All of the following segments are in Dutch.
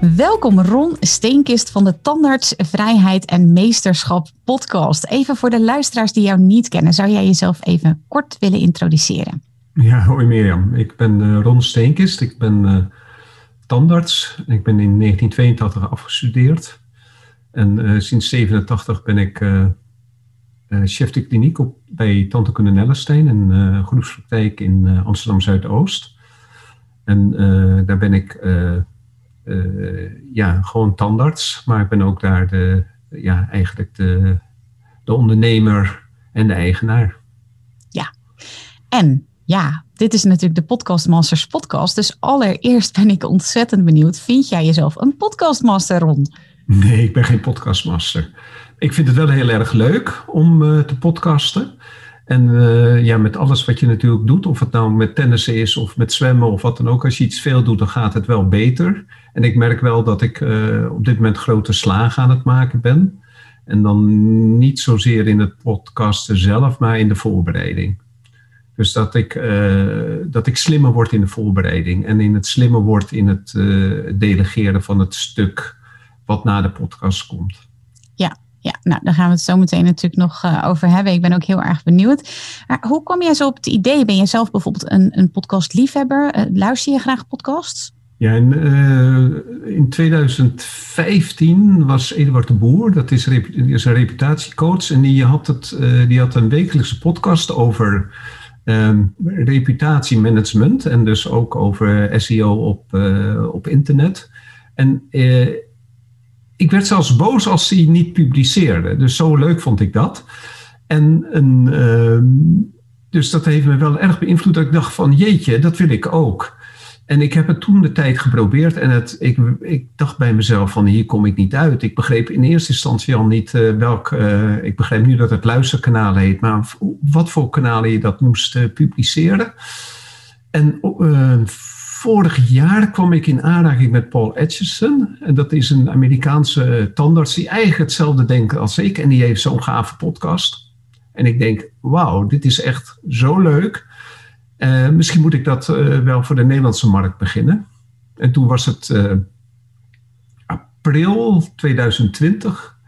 Welkom Ron Steenkist van de Tandarts Vrijheid en Meesterschap podcast. Even voor de luisteraars die jou niet kennen, zou jij jezelf even kort willen introduceren? Ja, hoi Mirjam. Ik ben uh, Ron Steenkist. Ik ben uh, tandarts. Ik ben in 1982 afgestudeerd. En uh, sinds 87 ben ik chef de kliniek op, bij Tante Nellestein, een groepspraktijk in Amsterdam Zuidoost. En daar ben ik ja, gewoon tandarts, maar ik ben ook daar de, ja, eigenlijk de, de ondernemer en de eigenaar. Ja, en ja, dit is natuurlijk de Podcastmasters podcast. Dus allereerst ben ik ontzettend benieuwd. Vind jij jezelf een podcastmaster, Ron? Nee, ik ben geen podcastmaster. Ik vind het wel heel erg leuk om uh, te podcasten. En uh, ja, met alles wat je natuurlijk doet, of het nou met tennissen is of met zwemmen of wat dan ook. Als je iets veel doet, dan gaat het wel beter. En ik merk wel dat ik uh, op dit moment grote slagen aan het maken ben. En dan niet zozeer in het podcasten zelf, maar in de voorbereiding. Dus dat ik, uh, dat ik slimmer word in de voorbereiding en in het slimmer word in het delegeren van het stuk wat na de podcast komt. Ja, nou daar gaan we het zo meteen natuurlijk nog uh, over hebben. Ik ben ook heel erg benieuwd. Maar hoe kom jij zo op het idee? Ben je zelf bijvoorbeeld een, een podcastliefhebber? luister je graag podcasts? Ja, in, in 2015 was Eduard de Boer, dat is, is een reputatiecoach, en die had, het, die had een wekelijkse podcast over Um, reputatiemanagement en dus ook over SEO op, uh, op internet. En uh, ik werd zelfs boos als hij niet publiceerde. Dus zo leuk vond ik dat. En een, uh, dus dat heeft me wel erg beïnvloed dat ik dacht van jeetje, dat wil ik ook. En ik heb het toen de tijd geprobeerd en het, ik, ik dacht bij mezelf van hier kom ik niet uit. Ik begreep in eerste instantie al niet uh, welk, uh, ik begreep nu dat het luisterkanaal heet, maar wat voor kanalen je dat moest uh, publiceren. En vorig jaar kwam ik in aanraking met Paul Atchison. En dat is een Amerikaanse tandarts die eigenlijk hetzelfde denkt als ik. En die heeft zo'n gave podcast. En ik denk, wauw, dit is echt zo leuk. Uh, misschien moet ik dat uh, wel voor de Nederlandse markt beginnen. En toen was het uh, april 2020.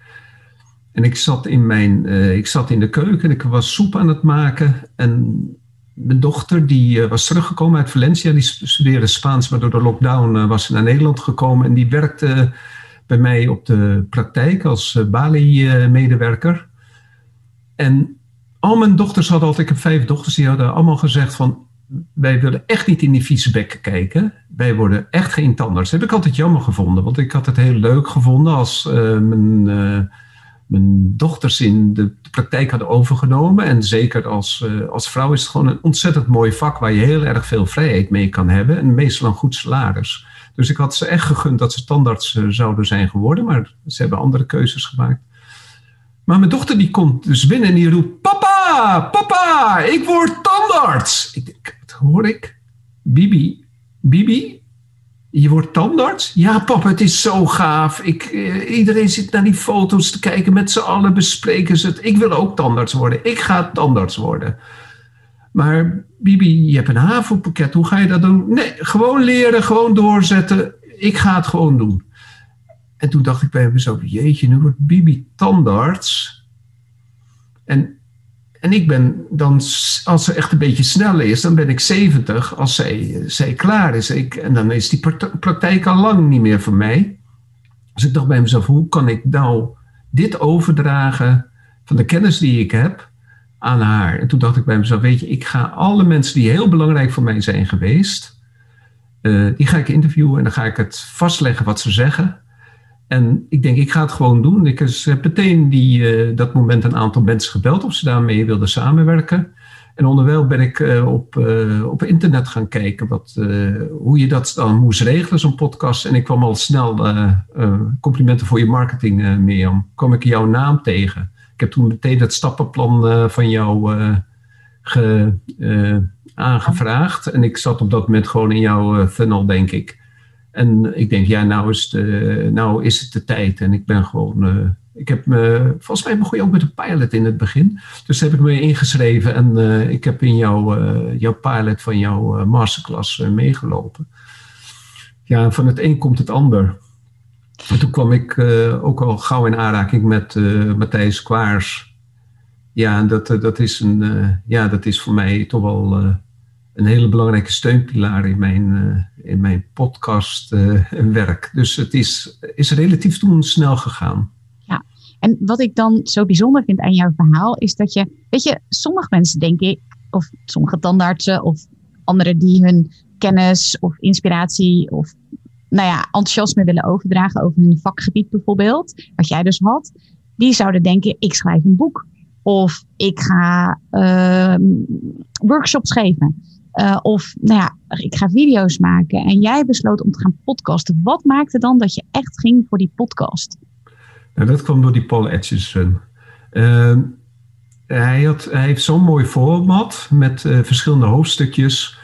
En ik zat, in mijn, ik zat in de keuken en ik was soep aan het maken. En mijn dochter die was teruggekomen uit Valencia. Die studeerde Spaans, maar door de lockdown was ze naar Nederland gekomen. En die werkte bij mij op de praktijk als Bali-medewerker. En al mijn dochters hadden altijd, ik heb vijf dochters, die hadden allemaal gezegd van, wij willen echt niet in die vieze kijken. Wij worden echt geen tandarts. Dat heb ik altijd jammer gevonden, want ik had het heel leuk gevonden als mijn, mijn dochters in de praktijk hadden overgenomen. En zeker als, uh, als vrouw is het gewoon een ontzettend mooi vak waar je heel erg veel vrijheid mee kan hebben. En meestal een goed salaris. Dus ik had ze echt gegund dat ze tandarts zouden zijn geworden, maar ze hebben andere keuzes gemaakt. Maar mijn dochter die komt dus binnen en die roept: Papa, papa, ik word tandarts. Ik denk, wat hoor ik? Bibi, Bibi, je wordt tandarts? Ja, papa, het is zo gaaf. Ik, eh, iedereen zit naar die foto's te kijken. Met z'n allen bespreken ze het. Ik wil ook tandarts worden. Ik ga tandarts worden. Maar Bibi, je hebt een havenpakket. Hoe ga je dat doen? Nee, gewoon leren, gewoon doorzetten. Ik ga het gewoon doen. En toen dacht ik bij mezelf, jeetje, nu wordt Bibi tandarts. En, en ik ben dan, als ze echt een beetje sneller is, dan ben ik 70 als zij, zij klaar is. Ik, en dan is die praktijk al lang niet meer voor mij. Dus ik dacht bij mezelf, hoe kan ik nou dit overdragen van de kennis die ik heb aan haar? En toen dacht ik bij mezelf, weet je, ik ga alle mensen die heel belangrijk voor mij zijn geweest, uh, die ga ik interviewen en dan ga ik het vastleggen wat ze zeggen. En ik denk, ik ga het gewoon doen. Ik heb meteen die, uh, dat moment een aantal mensen gebeld of ze daarmee wilden samenwerken. En onderwijl ben ik op, op internet gaan kijken wat, hoe je dat dan moest regelen, zo'n podcast. En ik kwam al snel complimenten voor je marketing, Mirjam. kwam ik jouw naam tegen. Ik heb toen meteen het stappenplan van jou ge, aangevraagd. En ik zat op dat moment gewoon in jouw funnel, denk ik. En ik denk, ja, nou is, de, nou is het de tijd. En ik ben gewoon. Uh, ik heb me. Volgens mij begon je ook met een pilot in het begin. Dus heb ik me ingeschreven en uh, ik heb in jouw, uh, jouw pilot van jouw masterclass meegelopen. Ja, van het een komt het ander. En toen kwam ik ook al gauw in aanraking met Matthijs Kwaars. Ja, dat, dat, is een, ja, dat is voor mij toch wel een hele belangrijke steunpilaar in mijn, uh, in mijn podcastwerk. Uh, dus het is, is relatief toen snel gegaan. Ja, en wat ik dan zo bijzonder vind aan jouw verhaal is dat je, weet je, sommige mensen denk ik, of sommige tandartsen of anderen die hun kennis of inspiratie of nou ja, enthousiasme willen overdragen over hun vakgebied bijvoorbeeld, wat jij dus had, die zouden denken, ik schrijf een boek. Of ik ga uh, workshops geven. Uh, of nou ja, ik ga video's maken. En jij besloot om te gaan podcasten. Wat maakte dan dat je echt ging voor die podcast? Nou, dat kwam door die Paul Atchison. Uh, hij, had, hij heeft zo'n mooi format met uh, verschillende hoofdstukjes.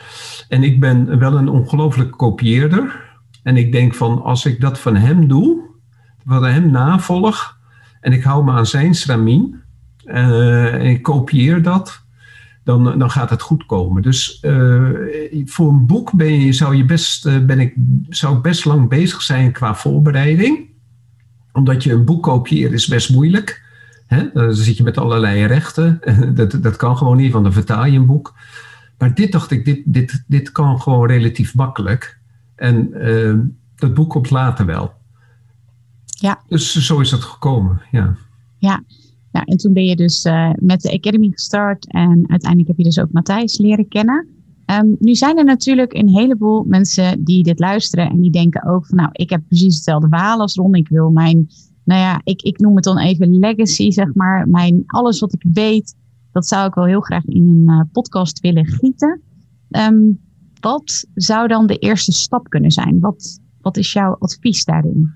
En ik ben wel een ongelofelijke kopieerder. En ik denk van als ik dat van hem doe, wat hem navolg, en ik hou me aan zijn stramien, uh, en ik kopieer dat, dan, dan gaat het goed komen. Dus uh, voor een boek ben je, zou, je best, uh, ben ik, zou ik best lang bezig zijn qua voorbereiding. Omdat je een boek kopieert is best moeilijk. Hè? Dan zit je met allerlei rechten. dat, dat kan gewoon niet, want dan vertaal je een boek. Maar dit dacht ik, dit, dit, dit kan gewoon relatief makkelijk. En uh, dat boek komt later wel. Ja. Dus zo is het gekomen, ja. Ja, nou, en toen ben je dus uh, met de Academy gestart en uiteindelijk heb je dus ook Matthijs leren kennen. Um, nu zijn er natuurlijk een heleboel mensen die dit luisteren en die denken ook van nou, ik heb precies hetzelfde verhaal als Ron. Ik wil mijn, nou ja, ik, ik noem het dan even legacy, zeg maar. Mijn, alles wat ik weet, dat zou ik wel heel graag in een uh, podcast willen gieten. Um, wat zou dan de eerste stap kunnen zijn? Wat, wat is jouw advies daarin?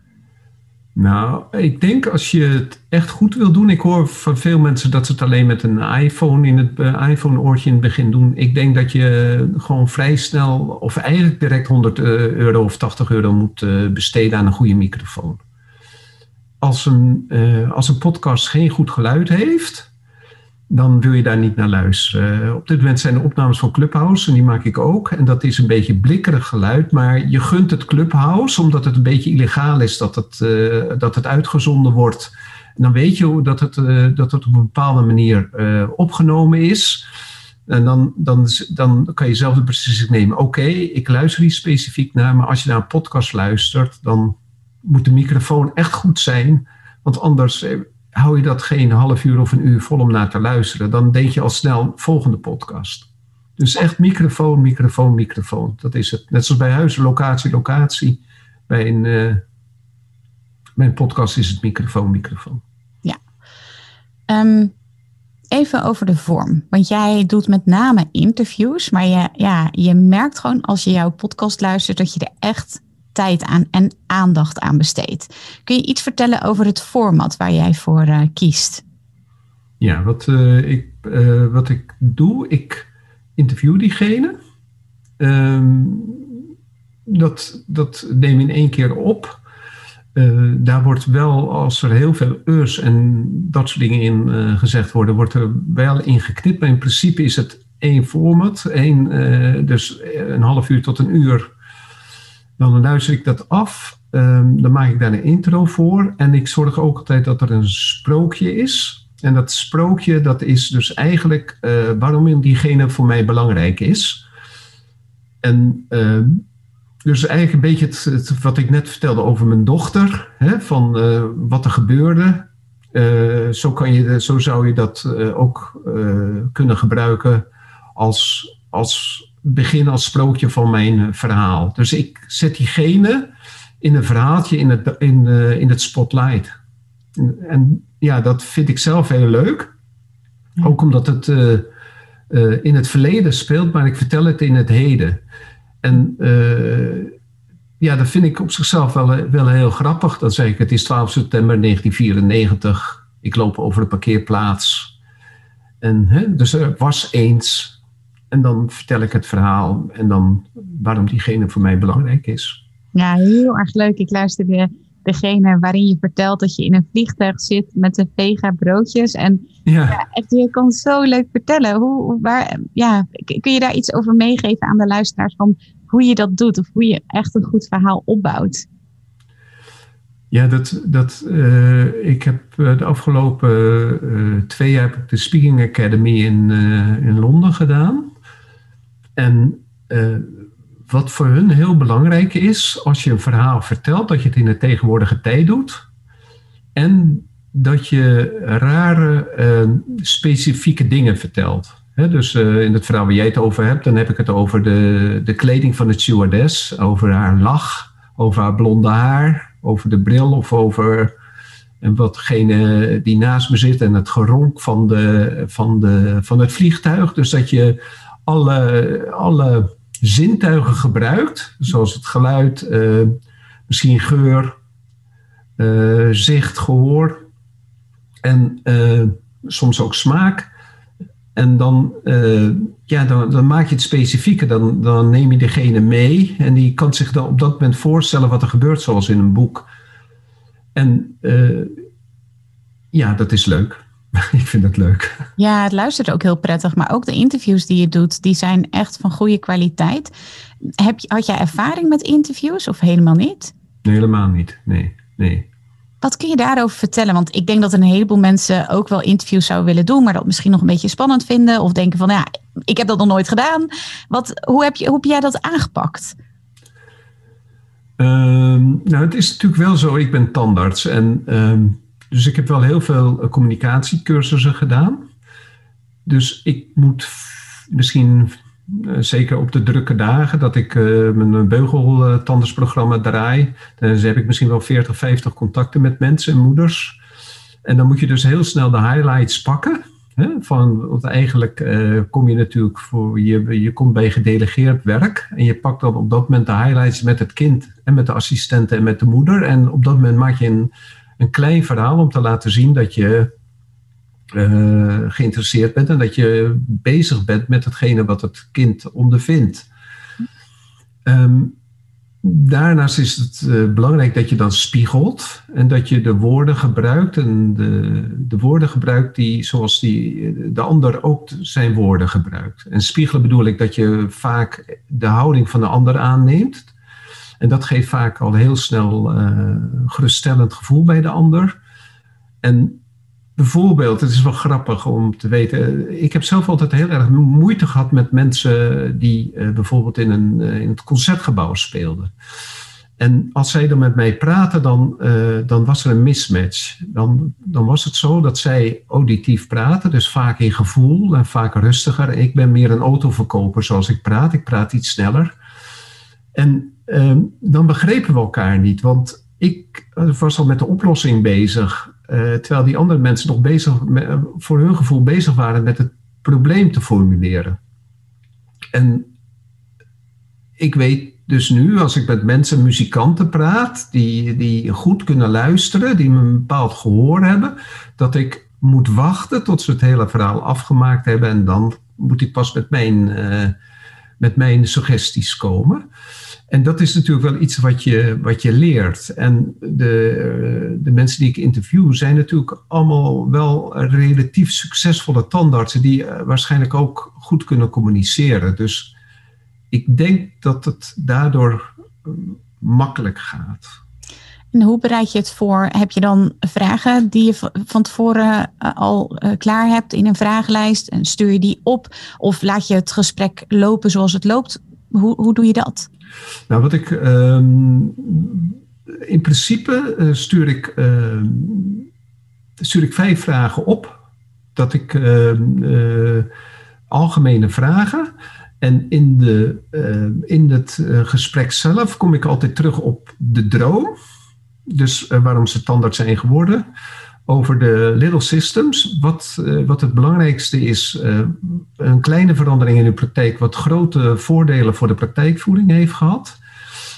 Nou, ik denk als je het echt goed wil doen. Ik hoor van veel mensen dat ze het alleen met een iPhone in het uh, iPhone-oortje in het begin doen. Ik denk dat je gewoon vrij snel, of eigenlijk direct 100 euro of 80 euro moet uh, besteden aan een goede microfoon. Als een, als een podcast geen goed geluid heeft, dan wil je daar niet naar luisteren. Op dit moment zijn er opnames van Clubhouse en die maak ik ook. En dat is een beetje blikkerig geluid, maar je gunt het Clubhouse omdat het een beetje illegaal is dat het, uh, dat het uitgezonden wordt. Dan weet je dat het, uh, dat het op een bepaalde manier opgenomen is. En dan, dan, dan kan je zelf de beslissing nemen. Oké, ik luister hier specifiek naar, maar als je naar een podcast luistert, dan moet de microfoon echt goed zijn. Want anders hou je dat geen half uur of een uur vol om naar te luisteren, dan denk je al snel volgende podcast. Dus echt microfoon, microfoon, microfoon. Dat is het. Net zoals bij huizen, locatie, locatie. Bij een, uh, podcast is het microfoon, microfoon. Ja. Um, even over de vorm. Want jij doet met name interviews, maar je, ja, je merkt gewoon als je jouw podcast luistert dat je er echt tijd aan en aandacht aan besteedt. Kun je iets vertellen over het format waar jij voor uh, kiest? Ja, wat, uh, ik, uh, wat ik doe, ik interview diegene. Um, dat, dat neem in één keer op. daar wordt wel, als er heel veel urs en dat soort dingen in gezegd worden, wordt er wel in geknipt. Maar in principe is het één format. Één, dus een half uur tot een uur dan luister ik dat af. Um, dan maak ik daar een intro voor. En ik zorg ook altijd dat er een sprookje is. En dat sprookje, dat is dus eigenlijk uh, waarom diegene voor mij belangrijk is. En uh, dus eigenlijk een beetje het, wat ik net vertelde over mijn dochter. Hè, van uh, wat er gebeurde. zo, kan je, zo zou je dat ook kunnen gebruiken als, als begin als sprookje van mijn eh, verhaal. Dus ik zet diegene in een verhaaltje in het, in, uh, in het spotlight. En, en, ja, dat vind ik zelf heel leuk. Ook omdat het, uh, in het verleden speelt, maar ik vertel het in het heden. En ja, dat vind ik op zichzelf wel, wel heel grappig. Dan zeg ik, het is 12 september 1994. Ik loop over de parkeerplaats. En, hè, dus er was eens. En dan vertel ik het verhaal en dan waarom diegene voor mij belangrijk is. Ja, heel erg leuk. Ik luisterde degene waarin je vertelt dat je in een vliegtuig zit met de vega broodjes. En ja. echt, je kan zo leuk vertellen. Hoe, waar, ja, kun je daar iets over meegeven aan de luisteraars van hoe je dat doet of hoe je echt een goed verhaal opbouwt? Ja, dat, dat, uh, ik heb eh, de afgelopen uh, twee jaar heb ik de Speaking Academy in, in Londen gedaan. En wat voor hun heel belangrijk is, als je een verhaal vertelt, dat je het in de tegenwoordige tijd doet. En dat je rare, specifieke dingen vertelt. dus in het verhaal waar jij het over hebt, dan heb ik het over de, de kleding van de stewardess, over haar lach, over haar blonde haar, over de bril of over en watgene die naast me zit en het geronk van, de, van, de, van het vliegtuig. Dus dat je alle, alle zintuigen gebruikt, zoals het geluid, uh, misschien geur, uh, zicht, gehoor en uh, soms ook smaak. En dan, ja, dan, dan, maak je het specifieker. Dan, dan neem je degene mee en die kan zich dan op dat moment voorstellen wat er gebeurt, zoals in een boek. En ja, dat is leuk. ik vind het leuk. Ja, het luistert ook heel prettig. Maar ook de interviews die je doet, die zijn echt van goede kwaliteit. Heb je, had jij ervaring met interviews of helemaal niet? Nee, helemaal niet. Nee, nee. Wat kun je daarover vertellen? Want ik denk dat een heleboel mensen ook wel interviews zouden willen doen, maar dat misschien nog een beetje spannend vinden. Of denken van, ja, ik heb dat nog nooit gedaan. Wat, hoe, heb je, hoe heb jij dat aangepakt? Um, nou, het is natuurlijk wel zo, ik ben tandarts en um, dus ik heb wel heel veel eh, communicatiecursussen gedaan. Dus ik moet misschien, eh, zeker op de drukke dagen, dat ik uh, mijn beugeltandersprogramma draai. Dan heb ik misschien wel 40, 50 contacten met mensen en moeders. En dan moet je dus heel snel de highlights pakken. Hè, van, want eigenlijk kom je natuurlijk voor, je, je komt bij gedelegeerd werk. En je pakt dan op dat moment de highlights met het kind en met de assistenten en met de moeder. En op dat moment maak je een een klein verhaal om te laten zien dat je uh, geïnteresseerd bent en dat je bezig bent met hetgene wat het kind ondervindt. Um, daarnaast is het uh, belangrijk dat je dan spiegelt en dat je de woorden gebruikt en de, de woorden gebruikt die zoals die, de ander ook zijn woorden gebruikt. En spiegelen bedoel ik dat je vaak de houding van de ander aanneemt. En dat geeft vaak al heel snel een geruststellend gevoel bij de ander. En bijvoorbeeld, het is wel grappig om te weten. Ik heb zelf altijd heel erg moeite gehad met mensen die uh, bijvoorbeeld in, een, in het concertgebouw speelden. En als zij dan met mij praten, dan, dan was er een mismatch. Dan, dan was het zo dat zij auditief praten, dus vaak in gevoel en vaak rustiger. Ik ben meer een autoverkoper zoals ik praat. Ik praat iets sneller. En Ehm, dan begrepen we elkaar niet. Want ik was al met de oplossing bezig, uh, terwijl die andere mensen nog bezig, met, voor hun gevoel bezig waren met het probleem te formuleren. En ik weet dus nu, als ik met mensen, muzikanten praat, die, die goed kunnen luisteren, die een bepaald gehoor hebben, dat ik moet wachten tot ze het hele verhaal afgemaakt hebben en dan moet ik pas met mijn, met mijn suggesties komen. En dat is natuurlijk wel iets wat je, wat je leert. En de, de mensen die ik interview zijn natuurlijk allemaal wel relatief succesvolle tandartsen die eh, waarschijnlijk ook goed kunnen communiceren. Dus ik denk dat het daardoor eh, makkelijk gaat. En hoe bereid je het voor? Heb je dan vragen die je van tevoren eh, al klaar hebt in een vragenlijst en stuur je die op? Of laat je het gesprek lopen zoals het loopt? Hoe, hoe doe je dat? Nou, wat ik. Ehm, in principe uh, stuur, ik, uh, stuur ik vijf vragen op. Dat ik ehm, eh, algemene vragen. En in, de, in het gesprek zelf kom ik altijd terug op de droom. Dus waarom ze tandarts zijn geworden over de little systems. Wat, eh, wat het belangrijkste is, uh, een kleine verandering in uw praktijk, wat grote voordelen voor de praktijkvoering heeft gehad.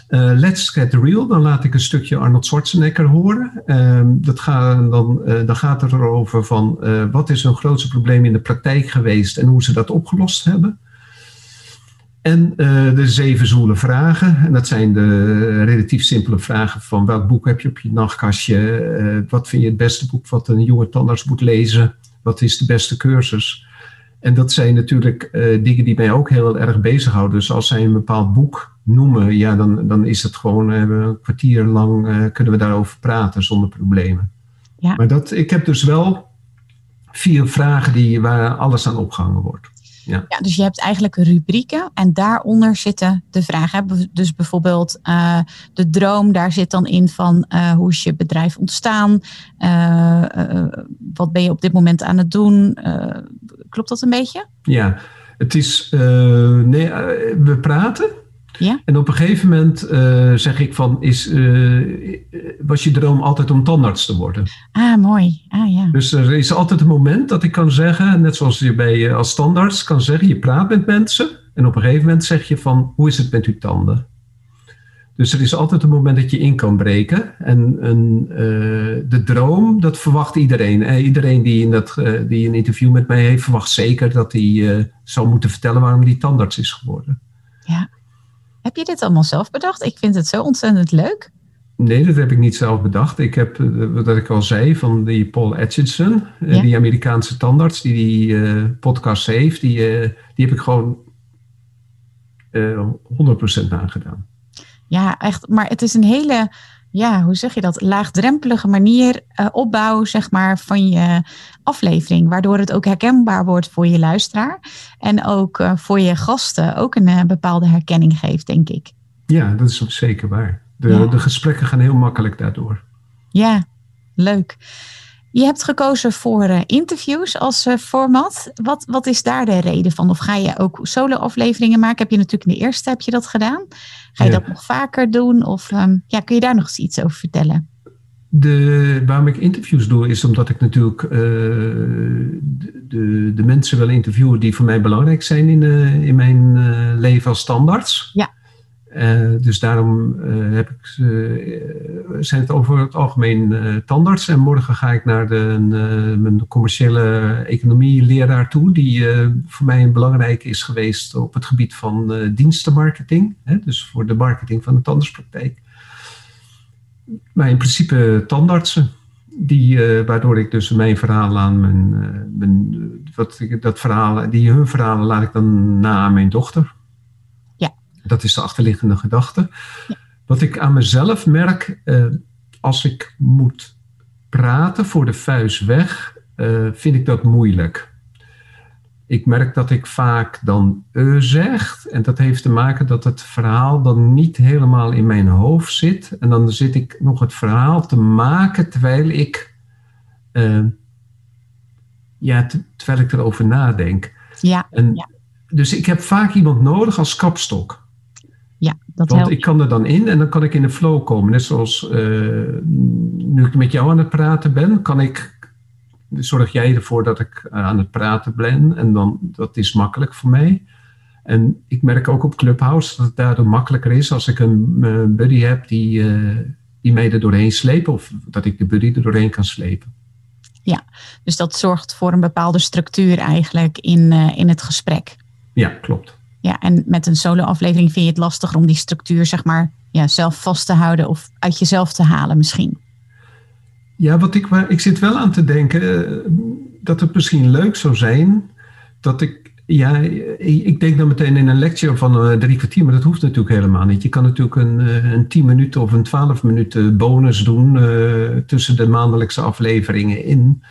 Uh, let's get real, dan laat ik een stukje Arnold Schwarzenegger horen. Ehm, dat gaat, dan, dan gaat het erover van wat is hun grootste probleem in de praktijk geweest en hoe ze dat opgelost hebben. En uh, de zeven zoele vragen. En dat zijn de relatief simpele vragen van welk boek heb je op je nachtkastje? Uh, wat vind je het beste boek wat een jonge tandarts moet lezen? Wat is de beste cursus? En dat zijn natuurlijk uh, dingen die mij ook heel erg bezighouden. Dus als zij een bepaald boek noemen, ja, dan, dan is het gewoon een kwartier lang kunnen we daarover praten zonder problemen. Ja. Maar dat, ik heb dus wel vier vragen die, waar alles aan opgehangen wordt. Ja. ja. dus je hebt eigenlijk rubrieken en daaronder zitten de vragen. Dus bijvoorbeeld uh, de droom, daar zit dan in van uh, hoe is je bedrijf ontstaan? Uh, wat ben je op dit moment aan het doen? klopt dat een beetje? Ja, het is, nee, we praten ja? En op een gegeven moment uh, zeg ik van, is, uh, was je droom altijd om tandarts te worden? Ah, mooi. Ah, ja. Dus er is altijd een moment dat ik kan zeggen, net zoals je bij, als tandarts kan zeggen, je praat met mensen. En op een gegeven moment zeg je van, hoe is het met uw tanden? Dus er is altijd een moment dat je in kan breken. En uh, de droom, dat verwacht iedereen. iedereen die, in dat, die een interview met mij heeft, verwacht zeker dat hij zou moeten vertellen waarom hij tandarts is geworden. Ja. Heb je dit allemaal zelf bedacht? Ik vind het zo ontzettend leuk. Nee, dat heb ik niet zelf bedacht. Ik heb, eh, wat ik al zei, van die Paul Atchison, eh, die Amerikaanse tandarts die die uh, podcast heeft, die, die heb ik gewoon uh, 100% nagedaan. Ja, echt. Maar het is een hele ja, hoe zeg je dat, laagdrempelige manier uh, opbouw zeg maar, van je aflevering. Waardoor het ook herkenbaar wordt voor je luisteraar. En ook uh, voor je gasten ook een uh, bepaalde herkenning geeft, denk ik. Ja, dat is ook zeker waar. De, ja. de gesprekken gaan heel makkelijk daardoor. Ja, leuk. Je hebt gekozen voor uh, interviews als uh, format. Wat, wat is daar de reden van? Of ga je ook solo-afleveringen maken? Heb je natuurlijk in de eerste heb je dat gedaan. Ga je ja. dat nog vaker doen? Of um, ja, kun je daar nog eens iets over vertellen? De, waarom ik interviews doe, is omdat ik natuurlijk uh, de, de, de, mensen wil interviewen die voor mij belangrijk zijn in, in mijn leven als standaards. Ja. Uh, dus daarom uh, heb ik, uh, zijn het over het algemeen tandarts. En morgen ga ik naar de, mijn commerciële economie leraar toe, die voor mij een belangrijke is geweest op het gebied van dienstenmarketing. Hè, dus voor de marketing van de tandartspraktijk. Maar in principe tandartsen, die, waardoor ik dus mijn verhaal aan mijn, mijn wat, dat verhaal, die hun verhalen laat ik dan na aan mijn dochter. Dat is de achterliggende gedachte. Wat ik aan mezelf merk, uh, als ik moet praten voor de vuist weg, uh, vind ik dat moeilijk. Ik merk dat ik vaak dan uh zeg. En dat heeft te maken dat het verhaal dan niet helemaal in mijn hoofd zit. En dan zit ik nog het verhaal te maken terwijl ik, uh, ja, terwijl ik erover nadenk. Ja, en, ja. Dus ik heb vaak iemand nodig als kapstok. Ja, dat Want helpt. ik kan er dan in en dan kan ik in de flow komen. Net zoals uh, nu ik met jou aan het praten ben, kan ik, zorg jij ervoor dat ik aan het praten ben. En dan, dat is makkelijk voor mij. En ik merk ook op Clubhouse dat het daardoor makkelijker is als ik een uh, buddy heb die, uh, die mij er doorheen sleept. Of dat ik de buddy er doorheen kan slepen. Ja, dus dat zorgt voor een bepaalde structuur eigenlijk in, in het gesprek. Ja, klopt. Ja, en met een solo-aflevering vind je het lastiger om die structuur, zeg maar, ja, zelf vast te houden of uit jezelf te halen misschien. Ja, wat ik, ik zit wel aan te denken dat het misschien leuk zou zijn dat ik, ja, ik denk dan meteen in een lecture van uh, drie kwartier, maar dat hoeft natuurlijk helemaal niet. Je kan natuurlijk een, een tien minuten of een twaalf minuten bonus doen tussen de maandelijkse afleveringen in.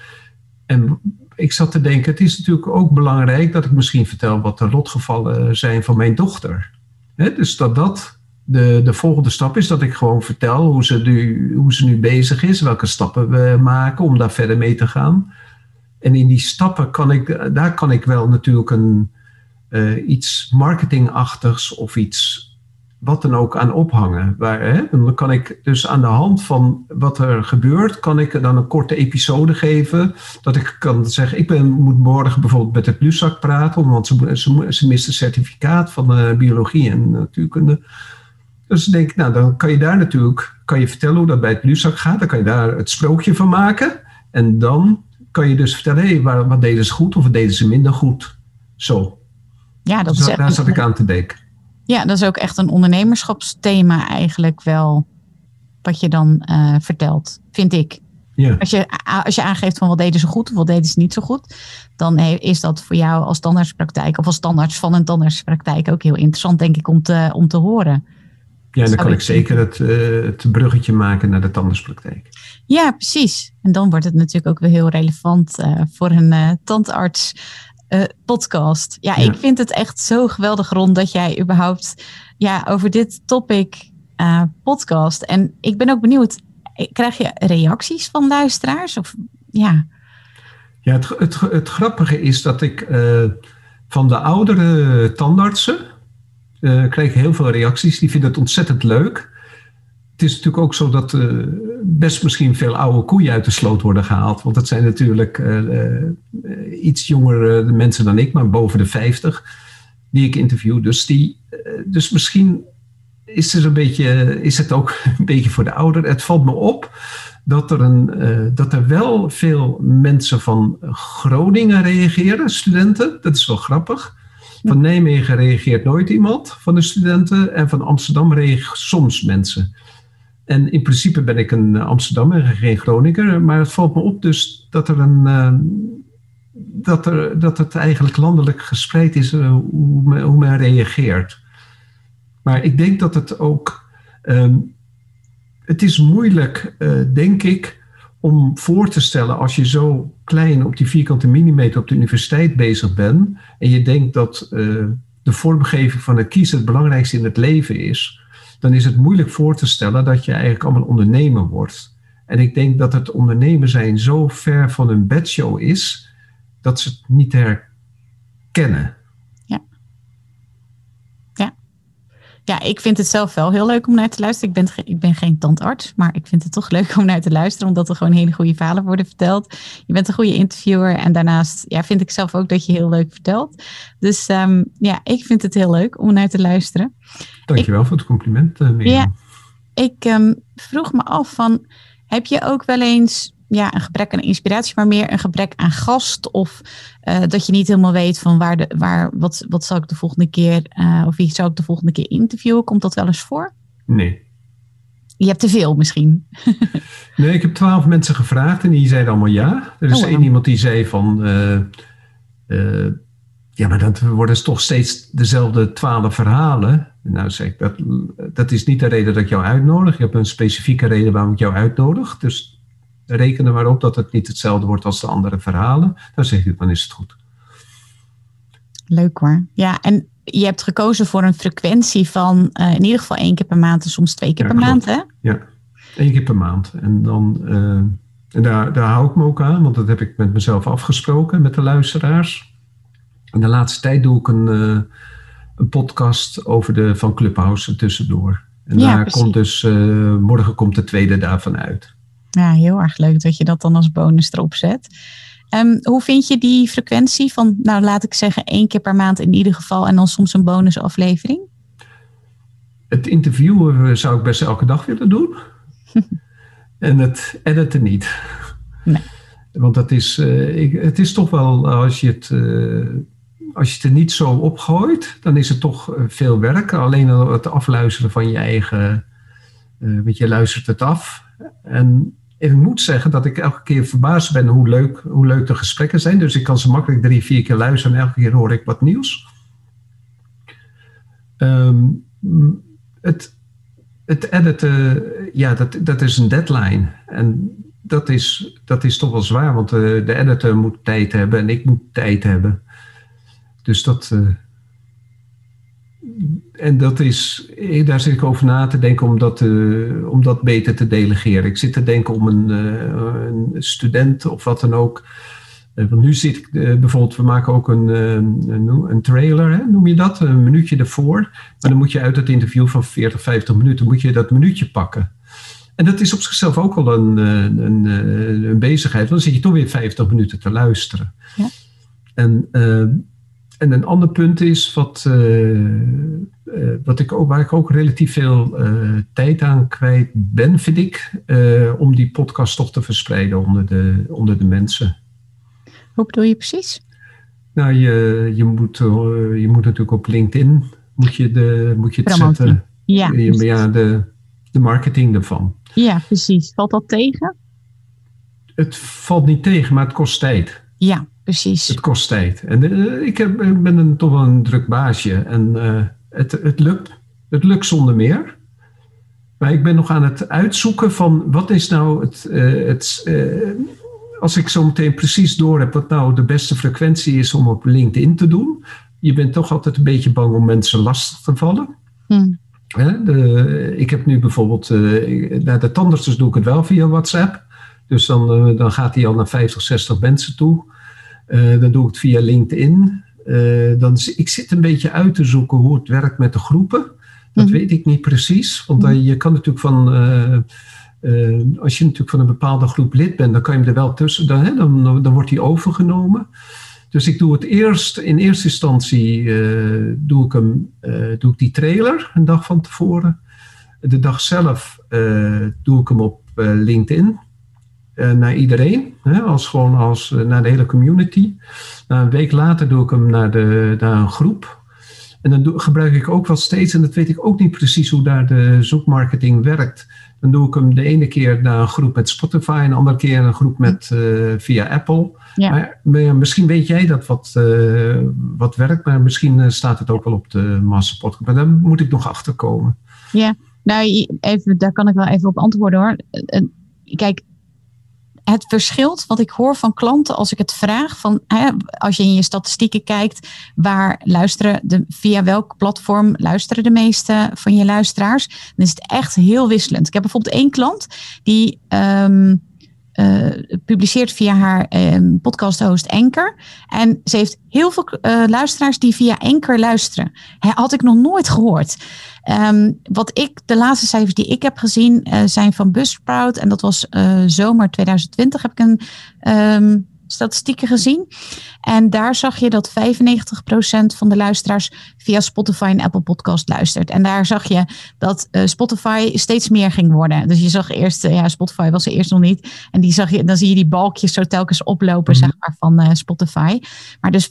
En ik zat te denken, het is natuurlijk ook belangrijk dat ik misschien vertel wat de lotgevallen zijn van mijn dochter. Dus dat dat de, de volgende stap is, dat ik gewoon vertel hoe ze, nu, hoe ze nu bezig is, welke stappen we maken om daar verder mee te gaan. En in die stappen kan ik, daar kan ik wel natuurlijk een, uh, iets marketingachtigs of iets wat dan ook aan ophangen. Waar, hè, dan kan ik dus aan de hand van wat er gebeurt, kan ik dan een korte episode geven. Dat ik kan zeggen, ik ben, moet morgen bijvoorbeeld met het LUSAC praten, want ze, ze, ze mist een certificaat van uh, biologie en natuurkunde. Dus ik denk, nou, dan kan je daar natuurlijk kan je vertellen hoe dat bij het LUSAC gaat. Dan kan je daar het sprookje van maken. En dan kan je dus vertellen, hé, hey, wat deden ze goed of wat deden ze minder goed. Zo. Ja, dat dus is daar zat ik aan te denken. Ja, dat is ook echt een ondernemerschapsthema eigenlijk wel. Wat je dan uh, vertelt, vind ik. Ja. Als, je, als je aangeeft van wat deden ze goed of wat deden ze niet zo goed, dan is dat voor jou als tandartspraktijk of als standaards van een tandartspraktijk ook heel interessant, denk ik, om te, om te horen. Ja, dan kan ik zeker het, uh, het bruggetje maken naar de tandartspraktijk. Ja, precies. En dan wordt het natuurlijk ook weer heel relevant uh, voor een uh, tandarts uh, podcast. Ja, ja, ik vind het echt zo geweldig rond dat jij überhaupt ja, over dit topic uh, podcast. En ik ben ook benieuwd, krijg je reacties van luisteraars? Of, ja, ja het, het, het grappige is dat ik uh, van de oudere tandartsen krijg heel veel reacties. Die vinden het ontzettend leuk. Het is natuurlijk ook zo dat uh, best misschien veel oude koeien uit de sloot worden gehaald. Want dat zijn natuurlijk uh, uh, iets jongere mensen dan ik, maar boven de 50, die ik interview. Dus, die, dus misschien is het, een beetje, is het ook een beetje voor de ouder. Het valt me op dat er, een, dat er wel veel mensen van Groningen reageren, studenten. Dat is wel grappig. Van Nijmegen reageert nooit iemand van de studenten. En van Amsterdam reageert soms mensen. En in principe ben ik een Amsterdammer en geen Groninger. Maar het valt me op dus dat, er een, uh, dat, er, dat het eigenlijk landelijk gespreid is uh, hoe, men, hoe, men, reageert. Maar ik denk dat het ook. Um, het is moeilijk, denk ik, om voor te stellen als je zo klein op die vierkante millimeter op de universiteit bezig bent. En je denkt dat de vormgeving van het kiezen het belangrijkste in het leven is dan is het moeilijk voor te stellen dat je eigenlijk allemaal ondernemer wordt. En ik denk dat het ondernemer zijn zo ver van een bedshow is, dat ze het niet herkennen. Ja. Ja. Ja, ik vind het zelf wel heel leuk om naar te luisteren. Ik ben, ik ben geen tandarts, maar ik vind het toch leuk om naar te luisteren, omdat er gewoon hele goede verhalen worden verteld. Je bent een goede interviewer en daarnaast ja, vind ik zelf ook dat je heel leuk vertelt. Dus um, ja, ik vind het heel leuk om naar te luisteren. Dankjewel ik, voor het compliment, uh. Ja, ik um, vroeg me af van, heb je ook wel eens ja, een gebrek aan inspiratie, maar meer een gebrek aan gast? Of uh, dat je niet helemaal weet van waar, de, waar wat, wat zal ik de volgende keer, uh, of wie zou ik de volgende keer interviewen? Komt dat wel eens voor? Nee. Je hebt te veel misschien. nee, ik heb twaalf mensen gevraagd en die zeiden allemaal ja. Er is oh, één iemand die zei van... Uh, ja, maar dat worden toch steeds dezelfde twaalf verhalen. Nou zeg ik, dat, dat is niet de reden dat ik jou uitnodig. Je hebt een specifieke reden waarom ik jou uitnodig. Dus reken er maar op dat het niet hetzelfde wordt als de andere verhalen. Dan zeg ik, dan is het goed. Leuk hoor. Ja, en je hebt gekozen voor een frequentie van uh, in ieder geval één keer per maand en soms twee keer ja, per klopt. maand, hè? Ja, één keer per maand. En dan... Uh, en daar, daar hou ik me ook aan, want dat heb ik met mezelf afgesproken, met de luisteraars. In de laatste tijd doe ik een, uh, een podcast over de Van Clubhouse tussendoor. En Ja, daar precies. komt dus, morgen komt de tweede daarvan uit. Ja, heel erg leuk dat je dat dan als bonus erop zet. Um, hoe vind je die frequentie van, nou laat ik zeggen, één keer per maand in ieder geval en dan soms een bonusaflevering? Het interviewen zou ik best elke dag willen doen. en het editen niet. Nee. Want dat is, uh, ik, het is toch wel, als je het, uh, als je het er niet zo opgooit, dan is het toch veel werk. Alleen al het afluisteren van je eigen, uh, je, luistert het af. En ik moet zeggen dat ik elke keer verbaasd ben hoe leuk, hoe leuk de gesprekken zijn. Dus ik kan ze makkelijk drie, vier keer luisteren en elke keer hoor ik wat nieuws. Um, het, het editen, ja, dat, dat is een deadline. En dat is, dat is toch wel zwaar, want de, de editor moet tijd hebben en ik moet tijd hebben. Dus dat. Uh, en dat is, daar zit ik over na te denken om dat, uh, om dat beter te delegeren. Ik zit te denken om een, uh, een student of wat dan ook want nu zit ik bijvoorbeeld, we maken ook een, een, een trailer, hè, noem je dat? Een minuutje ervoor. Maar dan moet je uit het interview van 40, 50 minuten, moet je dat minuutje pakken. En dat is op zichzelf ook al een, een, een, een bezigheid. Want dan zit je toch weer 50 minuten te luisteren. Ja. En en een ander punt is wat, uh, uh, wat ik ook, waar ik ook relatief veel uh, tijd aan kwijt ben, vind ik, om die podcast toch te verspreiden onder de, onder de mensen. Hoe bedoel je precies? Nou, je, je, moet, je moet natuurlijk op LinkedIn moet je, de, moet je het zetten. Ja, ja de, de marketing ervan. Ja, precies. Valt dat tegen? Het valt niet tegen, maar het kost tijd. Ja, precies. Het kost tijd. En uh, ik, heb, ik ben een, toch wel een druk baasje. En uh, het, het, lukt, het lukt zonder meer. Maar ik ben nog aan het uitzoeken van wat is nou het. Uh, het als ik zo meteen precies door heb wat nou de beste frequentie is om op LinkedIn te doen. Je bent toch altijd een beetje bang om mensen lastig te vallen. Hmm. De, ik heb nu bijvoorbeeld, naar de tandarts doe ik het wel via WhatsApp. Dus dan, dan gaat hij al naar 50, 60 mensen toe. Uh, dan doe ik het via LinkedIn. Uh, dan, ik zit een beetje uit te zoeken hoe het werkt met de groepen. Dat mhm. weet ik niet precies. Want je kan natuurlijk van. als je natuurlijk van een bepaalde groep lid bent, dan kan je hem er wel tussen. Dan, hè, dan, dan wordt hij overgenomen. Dus ik doe het eerst, in eerste instantie doe, ik hem, doe ik die trailer een dag van tevoren. De dag zelf doe ik hem op LinkedIn. Eh, naar iedereen, hè, als gewoon als, uh, naar de hele community. een week later doe ik hem naar, de, naar een groep. En dan doe, gebruik ik ook wel steeds, en dat weet ik ook niet precies hoe daar de zoekmarketing werkt. Dan doe ik hem de ene keer naar een groep met Spotify, en de andere keer een groep met, uh, via Apple. Ja. Maar, misschien weet jij dat wat, wat werkt, maar misschien staat het ook wel op de Masterpodcast. Maar daar moet ik nog achter komen. Ja, nou, even, daar kan ik wel even op antwoorden hoor. Kijk, het verschilt wat ik hoor van klanten als ik het vraag van hè, als je in je statistieken kijkt, waar luisteren de, via welk platform luisteren de meeste van je luisteraars, dan is het echt heel wisselend. Ik heb bijvoorbeeld één klant die um, uh, publiceert via haar um, podcast-host Anchor. En ze heeft heel veel uh, luisteraars die via Anchor luisteren. He, had ik nog nooit gehoord. Um, wat ik, de laatste cijfers die ik heb gezien, uh, zijn van Buzzsprout. En dat was zomer 2020 heb ik een um, statistieken gezien. En daar zag je dat 95% van de luisteraars via Spotify en Apple Podcast luistert. En daar zag je dat uh, Spotify steeds meer ging worden. Dus je zag eerst, uh, ja, Spotify was er eerst nog niet. En die zag je, dan zie je die balkjes zo telkens oplopen, mm -hmm. zeg maar, van uh, Spotify. Maar dus 95%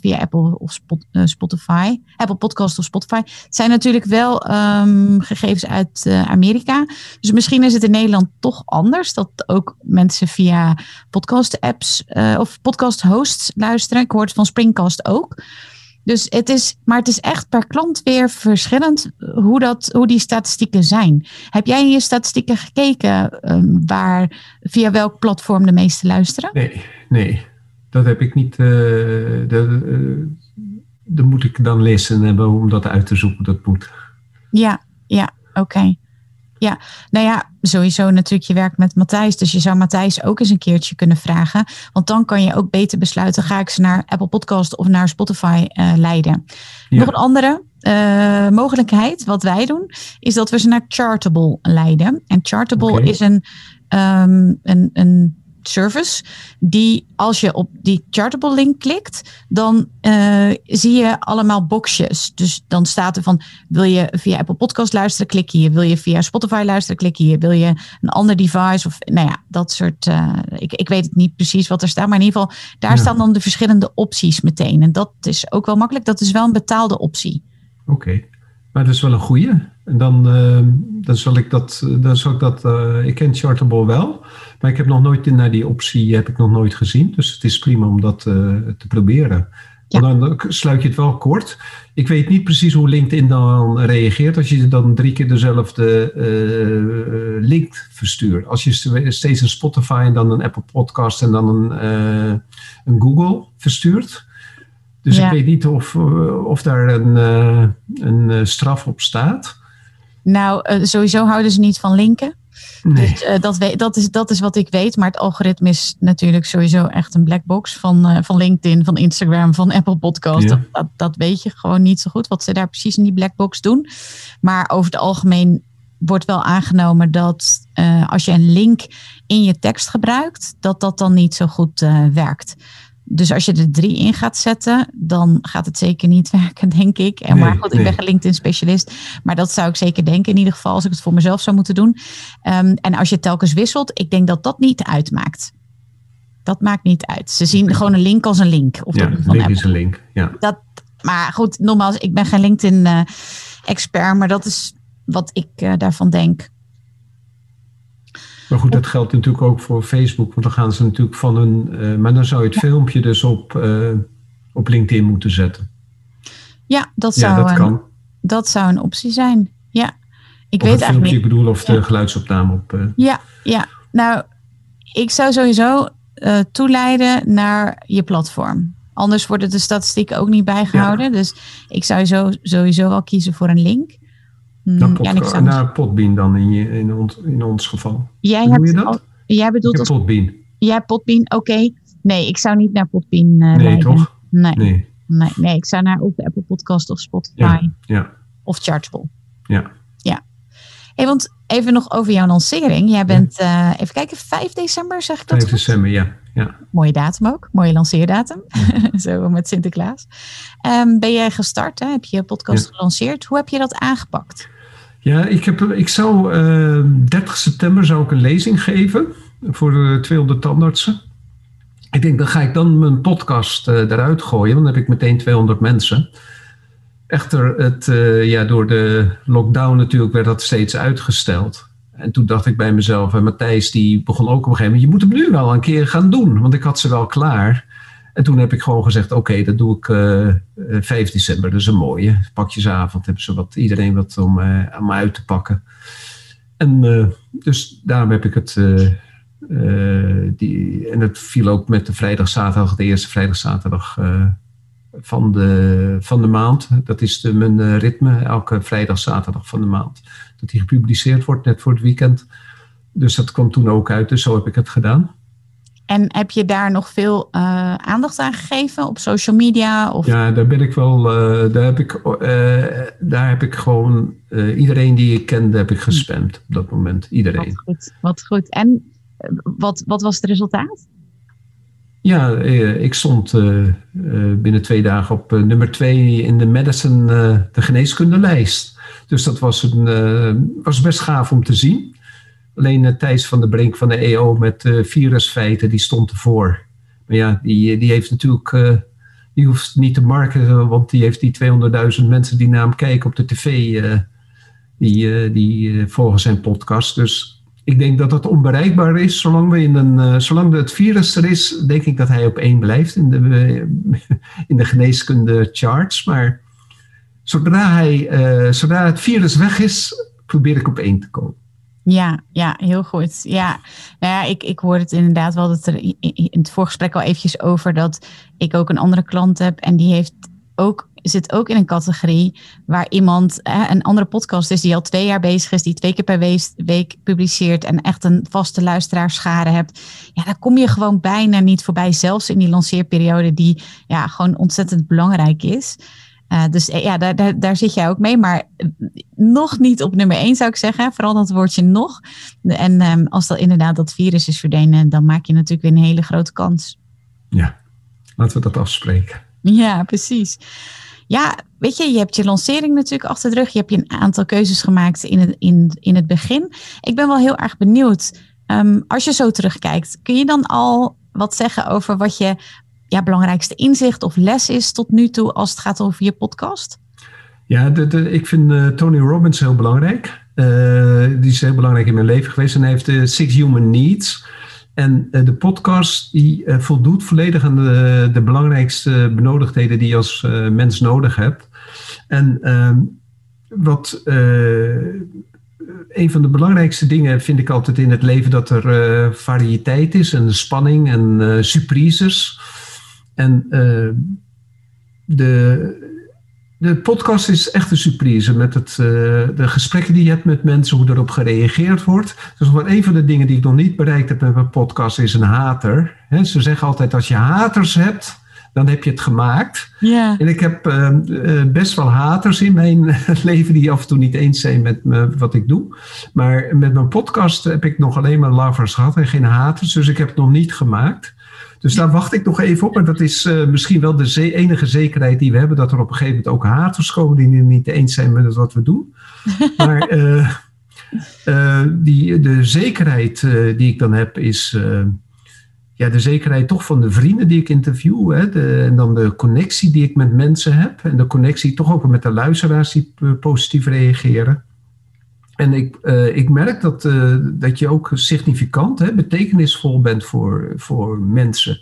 via Apple of Spot, Spotify, Apple Podcast of Spotify. Het zijn natuurlijk wel um, gegevens uit Amerika. Dus misschien is het in Nederland toch anders. Dat ook mensen via podcast apps of podcast hosts luisteren. Ik hoor het van Springcast ook. Dus het is, maar het is echt per klant weer verschillend hoe, dat, hoe die statistieken zijn. Heb jij in je statistieken gekeken um, waar, via welk platform de meeste luisteren? Nee, nee. Dat heb ik niet. Uh, dat, uh, dat moet ik dan lezen hebben om dat uit te zoeken. Dat moet. Ja, ja, oké. Okay. Ja, nou ja, sowieso natuurlijk je werkt met Matthijs. Dus je zou Matthijs ook eens een keertje kunnen vragen. Want dan kan je ook beter besluiten, ga ik ze naar Apple Podcast of naar Spotify uh, leiden. Ja. Nog een andere uh, mogelijkheid, wat wij doen, is dat we ze naar Chartable leiden. En Chartable okay. is een, um, een, een service. Die als je op die Chartable link klikt, dan uh, zie je allemaal boxjes. Dus dan staat er van, wil je via Apple Podcast luisteren, klik hier. Wil je via Spotify luisteren, klik hier. Wil je een ander device of nou ja, dat soort, uh, ik, ik weet het niet precies wat er staat. Maar in ieder geval, daar ja. staan dan de verschillende opties meteen. En dat is ook wel makkelijk. Dat is wel een betaalde optie. Oké, okay. Maar dat is wel een goede. En dan, uh, dan zal ik dat, dan zal ik dat, ik ken Chartable wel. Maar ik heb nog nooit naar die optie heb ik nog nooit gezien. Dus het is prima om dat uh, te proberen. Ja. Dan sluit je het wel kort. Ik weet niet precies hoe LinkedIn dan reageert als je dan drie keer dezelfde uh, link verstuurt. Als je steeds een Spotify en dan een Apple Podcast en dan een, uh, een Google verstuurt. Dus ja. ik weet niet of, of daar een, een straf op staat. Nou, sowieso houden ze niet van linken. Nee. Dus uh, dat, dat, is, dat is wat ik weet. Maar het algoritme is natuurlijk sowieso echt een black box van, uh, van LinkedIn, van Instagram, van Apple Podcast. Ja. Dat, dat, weet je gewoon niet zo goed wat ze daar precies in die black box doen. Maar over het algemeen wordt wel aangenomen dat uh, als je een link in je tekst gebruikt, dat dat dan niet zo goed werkt. Dus als je er drie in gaat zetten, dan gaat het zeker niet werken, denk ik. En nee, maar goed, ik ben geen LinkedIn specialist. Maar dat zou ik zeker denken, in ieder geval, als ik het voor mezelf zou moeten doen. Um, en als je telkens wisselt, ik denk dat dat niet uitmaakt. Dat maakt niet uit. Ze zien gewoon een link als een link. Of ja, een link is een link. Ja. Dat, maar goed, nogmaals, ik ben geen LinkedIn-expert, maar dat is wat ik uh, daarvan denk. Maar goed, dat geldt natuurlijk ook voor Facebook, want dan gaan ze natuurlijk van een. Uh, maar dan zou je het filmpje dus op, uh, op LinkedIn moeten zetten. Ja, dat zou, ja, dat, kan. dat zou een optie zijn. Ja, ik of weet het eigenlijk filmpje, niet. Ik bedoel, of de ja. geluidsopname op. Uh, ja, ja, nou, ik zou sowieso toeleiden naar je platform. Anders worden de statistieken ook niet bijgehouden. Ja. Dus ik zou zo, sowieso wel kiezen voor een link. Naar, pot, ja, Potbean dan in, je, in, ons, in ons geval. Jij Hoe hebt, je dat? Al, jij bedoelt als, Potbean. Jij Potbean, oké. Okay. Nee, ik zou niet naar Potbean uh, nee, leiden. Toch? Nee. nee. Nee, nee, ik zou naar of de Apple Podcast of Spotify. Ja, ja. Of Chargeable. Ja. Ja. Hey, want even nog over jouw lancering. Jij bent, ja. uh, even kijken, 5 december zeg ik dat 5 december, ja. Ja. Mooie datum ook, mooie lanceerdatum. Ja. Zo met Sinterklaas. Um, ben jij gestart, hè? heb je je podcast ja. gelanceerd. Hoe heb je dat aangepakt? Ja, ik, heb, ik zou uh, 30 september zou ik een lezing geven voor de 200 tandartsen. Ik denk, dan ga ik dan mijn podcast uh, eruit gooien, want dan heb ik meteen 200 mensen. Echter, het, uh, ja, door de lockdown natuurlijk werd dat steeds uitgesteld. En toen dacht ik bij mezelf, en Matthijs die begon ook op een gegeven moment, je moet hem nu wel een keer gaan doen, want ik had ze wel klaar. En toen heb ik gewoon gezegd, oké, dat doe ik uh, 5 december. Dat is een mooie. Pakjesavond hebben ze wat, iedereen wat om, uh, om uit te pakken. En dus daarom heb ik het... Die, en het viel ook met de vrijdag, zaterdag, de eerste vrijdag, zaterdag van, de, van de maand. Dat is de, mijn ritme, elke vrijdag, zaterdag van de maand. Dat die gepubliceerd wordt, net voor het weekend. Dus dat kwam toen ook uit, dus zo heb ik het gedaan. En heb je daar nog veel uh, aandacht aan gegeven op social media? Of? Ja, daar ben ik wel. Uh, daar, heb ik, uh, daar heb ik gewoon iedereen die ik kende, heb ik gespamd op dat moment. Iedereen. Wat goed. Wat goed. En wat, wat was het resultaat? Ja, ik stond binnen twee dagen op nummer twee in de Medicine, de geneeskundenlijst. Dus dat was, een, was best gaaf om te zien. Alleen Thijs van de Brink van de EO met virusfeiten, die stond ervoor. Maar ja, die, die heeft natuurlijk, die hoeft niet te marketen, want die heeft die 200.000 mensen die naar hem kijken op de tv, die, die volgen zijn podcast. Dus ik denk dat dat onbereikbaar is. Zolang, we in een, zolang het virus er is, denk ik dat hij op één blijft in de, in de geneeskunde charts. Maar zodra, hij, zodra het virus weg is, probeer ik op één te komen. Ja, ja, heel goed. Ja, nou ja, ik, ik hoor het inderdaad wel dat er in het voorgesprek al eventjes over dat ik ook een andere klant heb en die heeft ook, zit ook in een categorie waar iemand, een andere podcast is die al twee jaar bezig is, die twee keer per week, week publiceert en echt een vaste luisteraarschade hebt. Ja, daar kom je gewoon bijna niet voorbij, zelfs in die lanceerperiode die ja, gewoon ontzettend belangrijk is. Uh, dus ja, daar, daar, daar, zit jij ook mee. Maar nog niet op nummer één zou ik zeggen. Vooral dat woordje nog. En um, als dat inderdaad dat virus is verdwenen, dan maak je natuurlijk weer een hele grote kans. Ja, laten we dat afspreken. Ja, precies. Ja, weet je, je hebt je lancering natuurlijk achter de rug. Je hebt je een aantal keuzes gemaakt in het, in, in het begin. Ik ben wel heel erg benieuwd. Um, als je zo terugkijkt, kun je dan al wat zeggen over wat je ja, belangrijkste inzicht of les is tot nu toe als het gaat over je podcast? Ja, de, ik vind uh, Tony Robbins heel belangrijk. Uh, die is heel belangrijk in mijn leven geweest. En heeft de Six Human Needs. En uh, de podcast die voldoet volledig aan de, belangrijkste benodigdheden die je als mens nodig hebt. En ehm, wat een van de belangrijkste dingen vind ik altijd in het leven dat er variëteit is en spanning en surprises. En uh, de, de podcast is echt een surprise met het, de gesprekken die je hebt met mensen, hoe erop gereageerd wordt. Dus wat een van de dingen die ik nog niet bereikt heb met mijn podcast is een hater. ze zeggen altijd als je haters hebt, dan heb je het gemaakt. Ja. En ik heb uh, best wel haters in mijn leven die af en toe niet eens zijn met me, wat ik doe. Maar met mijn podcast heb ik nog alleen maar lovers gehad en geen haters. Dus ik heb het nog niet gemaakt. Dus daar wacht ik nog even op. En dat is uh, misschien wel de enige zekerheid die we hebben. Dat er op een gegeven moment ook haters komen die het niet eens zijn met wat we doen. Maar die, de zekerheid die ik dan heb is ja, de zekerheid toch van de vrienden die ik interview. Hè, de, en dan de connectie die ik met mensen heb. En de connectie toch ook met de luisteraars die positief reageren. En ik, uh, ik merk dat, uh, dat je ook significant, hè, betekenisvol bent voor, voor mensen.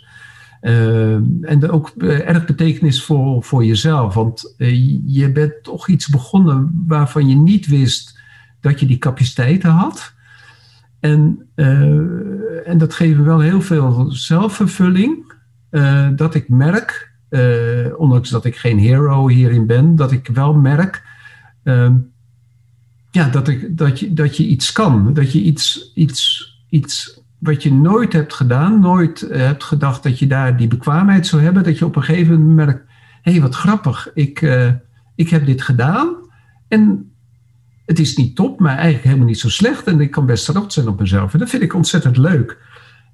Uh, en ook erg betekenisvol voor jezelf. Want je bent toch iets begonnen waarvan je niet wist dat je die capaciteiten had. En, en dat geeft me wel heel veel zelfvervulling. Dat ik merk, ondanks dat ik geen hero hierin ben, dat ik wel merk ehm, ja, dat, ik, dat, je, dat je iets kan. Dat je iets, iets, iets wat je nooit hebt gedaan, nooit hebt gedacht dat je daar die bekwaamheid zou hebben, dat je op een gegeven moment merkt, hé hey, wat grappig, ik, ik heb dit gedaan. En het is niet top, maar eigenlijk helemaal niet zo slecht. En ik kan best trots zijn op mezelf. En dat vind ik ontzettend leuk.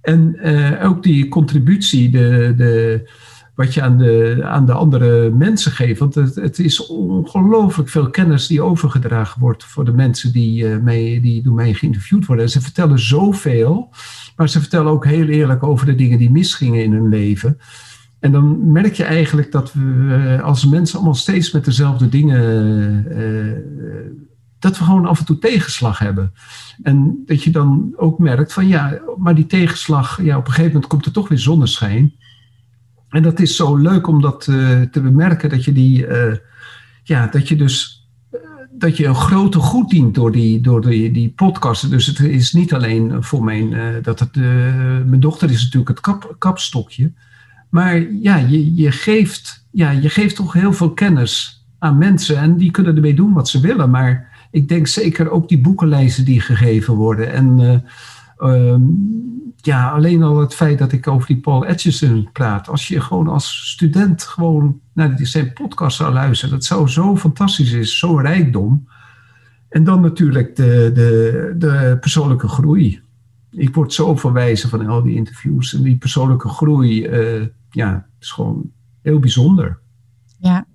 En uh, ook die contributie, de, de, wat je aan de, aan de andere mensen geeft. Want het, het is ongelooflijk veel kennis die overgedragen wordt voor de mensen die, uh, mee, die door mij geïnterviewd worden. En ze vertellen zoveel, maar ze vertellen ook heel eerlijk over de dingen die misgingen in hun leven. En dan merk je eigenlijk dat we als mensen allemaal steeds met dezelfde dingen uh, dat we gewoon af en toe tegenslag hebben. En dat je dan ook merkt van ja, maar die tegenslag, ja, op een gegeven moment komt er toch weer zonneschijn. En dat is zo leuk om dat uh, te bemerken, dat je die, uh, ja, dat je dus, uh, dat je een grote goed dient door die, door die, die podcasten. Dus het is niet alleen voor mijn, dat het, mijn dochter is natuurlijk het kap, kapstokje. Maar ja, je, je, geeft, ja, je geeft toch heel veel kennis aan mensen en die kunnen ermee doen wat ze willen. Maar ik denk zeker ook die boekenlijsten die gegeven worden. En um, ja, alleen al het feit dat ik over die Paul Atchison praat. Als je gewoon als student gewoon naar zijn podcast zou luisteren. Dat zou zo fantastisch is, zo rijkdom. En dan natuurlijk de, de, de persoonlijke groei. Ik word zo verwijzen van al die interviews. En die persoonlijke groei, uh, ja, is gewoon heel bijzonder. Ja,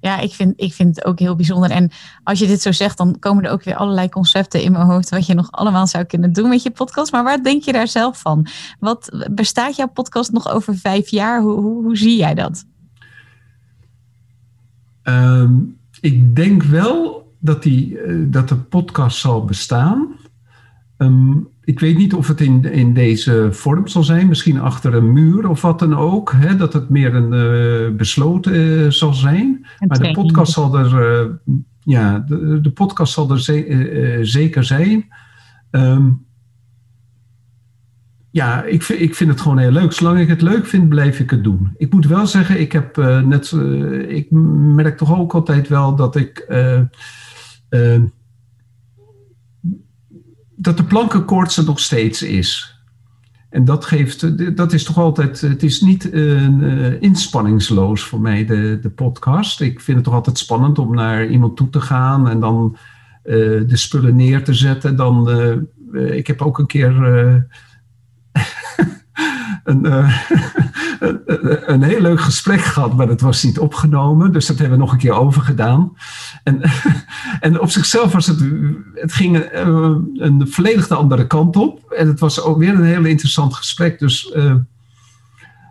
ja, ik vind, ik vind het ook heel bijzonder. En als je dit zo zegt, dan komen er ook weer allerlei concepten in mijn hoofd. wat je nog allemaal zou kunnen doen met je podcast. Maar waar denk je daar zelf van? Wat bestaat jouw podcast nog over vijf jaar? Hoe, hoe, zie jij dat? Um, ik denk wel dat, die, uh, dat de podcast zal bestaan. Um, ik weet niet of het in, in deze vorm zal zijn, misschien achter een muur of wat dan ook. Hè, dat het meer een uh, besloten uh, zal zijn. maar de podcast zal er, uh, ja, de, de, podcast zal er ze zeker zijn. Um, ja, ik vind, ik vind het gewoon heel leuk. Zolang ik het leuk vind, blijf ik het doen. Ik moet wel zeggen, ik heb net, ik merk toch ook altijd wel dat ik dat de plankenkoorts er nog steeds is. En dat geeft, dat is toch altijd, het is niet uh, inspanningsloos voor mij, de, de podcast. Ik vind het toch altijd spannend om naar iemand toe te gaan en dan de spullen neer te zetten. Dan, ik heb ook een keer een, een, een, heel leuk gesprek gehad, maar dat was niet opgenomen. Dus dat hebben we nog een keer over gedaan. En, en op zichzelf was het, het ging een, een volledig de andere kant op. En het was ook weer een heel interessant gesprek. Dus, uh,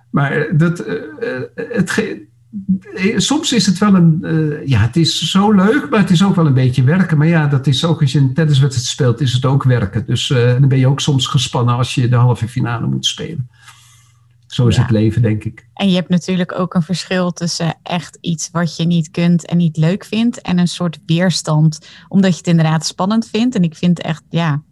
maar dat, het, soms is het wel een, ja, het is zo leuk, maar het is ook wel een beetje werken. Maar ja, dat is ook als je een tenniswedstrijd speelt, is het ook werken. Dus dan ben je ook soms gespannen als je de halve finale moet spelen. Zo is ja. het leven, denk ik. En je hebt natuurlijk ook een verschil tussen echt iets wat je niet kunt en niet leuk vindt. En een soort weerstand, omdat je het inderdaad spannend vindt. En ik vind echt, ja,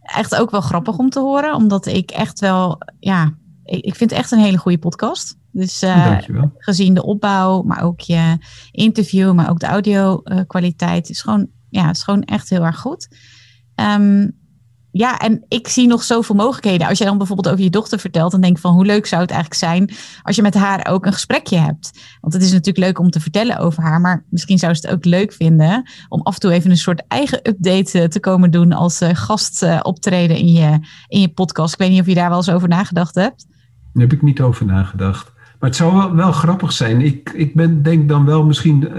echt ook wel grappig om te horen. Omdat ik echt wel, ja, ik vind het echt een hele goede podcast. Dus uh, gezien de opbouw, maar ook je interview, maar ook de audio kwaliteit is gewoon, ja, is gewoon echt heel erg goed. Um, ja, en ik zie nog zoveel mogelijkheden. Als je dan bijvoorbeeld over je dochter vertelt, dan denk ik van hoe leuk zou het eigenlijk zijn als je met haar ook een gesprekje hebt. Want het is natuurlijk leuk om te vertellen over haar, maar misschien zou ze het ook leuk vinden om af en toe even een soort eigen update eh, te komen doen als uh, gast uh, optreden in je, in je podcast. Ik weet niet of je daar wel eens over nagedacht hebt. Daar heb ik niet over nagedacht. Maar het zou wel, grappig zijn. Ik, ik ben, denk dan wel misschien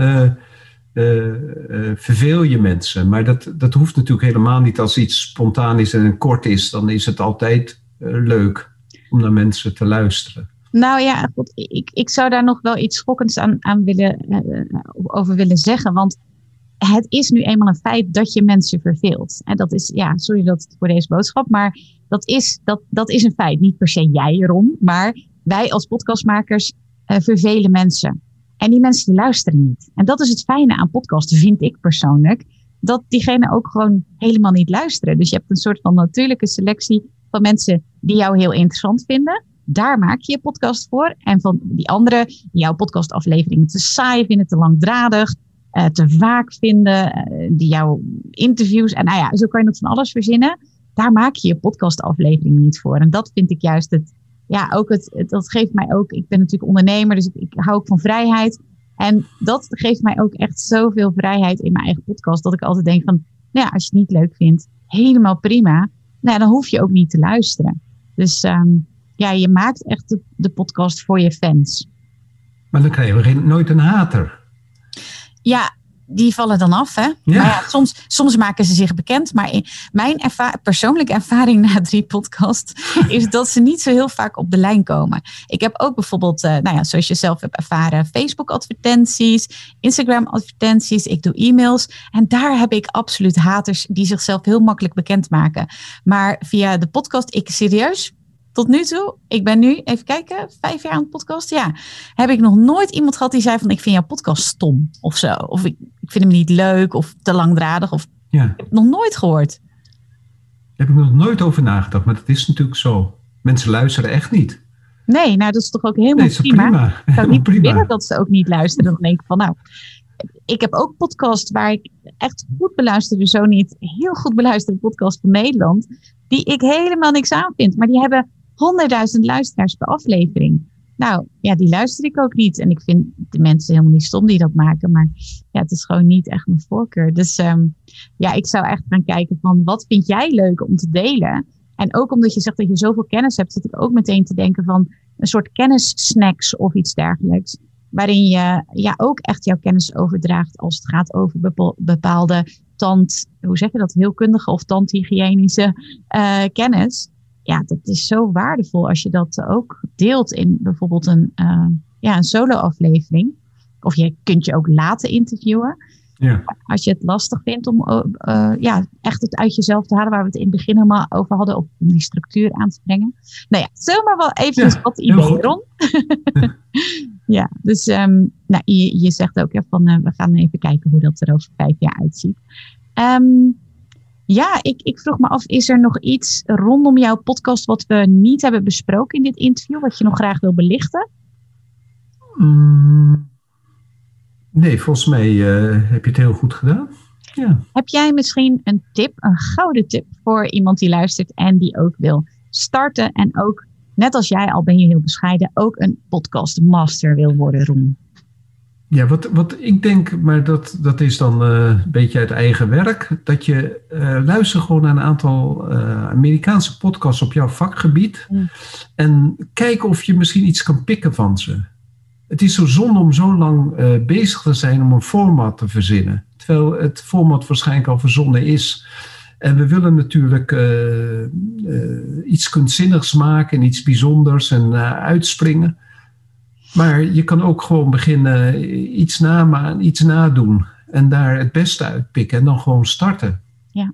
verveel je mensen. Maar dat, dat hoeft natuurlijk helemaal niet als iets spontaan is en kort is. Dan is het altijd eh, leuk om naar mensen te luisteren. Nou ja, ik, ik zou daar nog wel iets schokkends aan, aan willen, over willen zeggen. Want het is nu eenmaal een feit dat je mensen verveelt. En dat is, ja, sorry dat voor deze boodschap, maar dat is, dat, dat is een feit. Niet per se jij erom, maar wij als podcastmakers vervelen mensen. En die mensen die luisteren niet. En dat is het fijne aan podcasten, vind ik persoonlijk. Dat diegenen ook gewoon helemaal niet luisteren. Dus je hebt een soort van natuurlijke selectie van mensen die jou heel interessant vinden. Daar maak je je podcast voor. En van die anderen die jouw podcastafleveringen te saai vinden, te langdradig, uh, te vaak vinden, uh, die jouw interviews. En nou ja, zo kan je nog van alles verzinnen. Daar maak je je podcastaflevering niet voor. En dat vind ik juist het, ja, ook het, dat geeft mij ook, ik ben natuurlijk ondernemer, dus ik, ik hou ook van vrijheid. En dat geeft mij ook echt zoveel vrijheid in mijn eigen podcast, dat ik altijd denk van, nou ja, als je het niet leuk vindt, helemaal prima. Nou, dan hoef je ook niet te luisteren. Dus um, ja, je maakt echt de, de, podcast voor je fans. Maar dan krijg je nooit een hater. Ja, die vallen dan af. Hè? Ja. Maar ja, soms, soms maken ze zich bekend. Maar mijn erva persoonlijke ervaring na drie podcasts is dat ze niet zo heel vaak op de lijn komen. Ik heb ook bijvoorbeeld, uh, nou ja, zoals je zelf hebt ervaren, Facebook-advertenties, Instagram-advertenties. Ik doe e-mails. En daar heb ik absoluut haters die zichzelf heel makkelijk bekendmaken. Maar via de podcast, ik serieus, tot nu toe, ik ben nu, even kijken, vijf jaar aan het podcast. Ja, heb ik nog nooit iemand gehad die zei van ik vind jouw podcast stom of zo. Of ik, ik vind hem niet leuk of te langdradig. Of, ja. Ik heb nog nooit gehoord. Daar heb ik nog nooit over nagedacht, maar dat is natuurlijk zo. Mensen luisteren echt niet. Nee, nou dat is toch ook helemaal nee, prima. prima. Ik zou niet prima. willen dat ze ook niet luisteren. Dan denk ik van nou, ik heb ook podcast waar ik echt goed beluisterde, zo niet heel goed beluisterde podcast van Nederland, die ik helemaal niks aan vind. Maar die hebben honderdduizend luisteraars per aflevering. Nou, ja, die luister ik ook niet. En ik vind de mensen helemaal niet stom die dat maken. Maar ja, het is gewoon niet echt mijn voorkeur. Dus um, ja, ik zou echt gaan kijken van wat vind jij leuk om te delen? En ook omdat je zegt dat je zoveel kennis hebt, zit ik ook meteen te denken van een soort kennissnacks of iets dergelijks. Waarin je ja, ook echt jouw kennis overdraagt als het gaat over bepaalde tand, hoe zeg je dat, heelkundige of tandhygiënische uh, kennis ja, dat is zo waardevol als je dat ook deelt in bijvoorbeeld een, uh, ja, een solo-aflevering. Of je kunt je ook laten interviewen. Ja. Als je het lastig vindt om uh, ja, echt het uit jezelf te halen, waar we het in het begin helemaal over hadden, om die structuur aan te brengen. Nou ja, zomaar wel even ja, wat idee, Ron. ja, dus um, nou, je, je zegt ook ja, van we gaan even kijken hoe dat er over vijf jaar uitziet. Um, ja, ik, ik vroeg me af, is er nog iets rondom jouw podcast wat we niet hebben besproken in dit interview, wat je nog graag wil belichten? Mm, nee, volgens mij uh, heb je het heel goed gedaan. Ja. Heb jij misschien een tip, een gouden tip voor iemand die luistert en die ook wil starten en ook, net als jij al ben je heel bescheiden, ook een podcast master wil worden, Roem? Ja, wat, wat ik denk, maar dat, dat is dan uh, een beetje uit eigen werk, dat je uh, luistert gewoon naar een aantal uh, Amerikaanse podcasts op jouw vakgebied mm. en kijk of je misschien iets kan pikken van ze. Het is zo zonde om zo lang bezig te zijn om een format te verzinnen, terwijl het format waarschijnlijk al verzonnen is. En we willen natuurlijk iets kunstzinnigs maken en iets bijzonders en uitspringen. Maar je kan ook gewoon beginnen eh, iets, na, iets nadoen en daar het beste uitpikken en dan gewoon starten. Ja.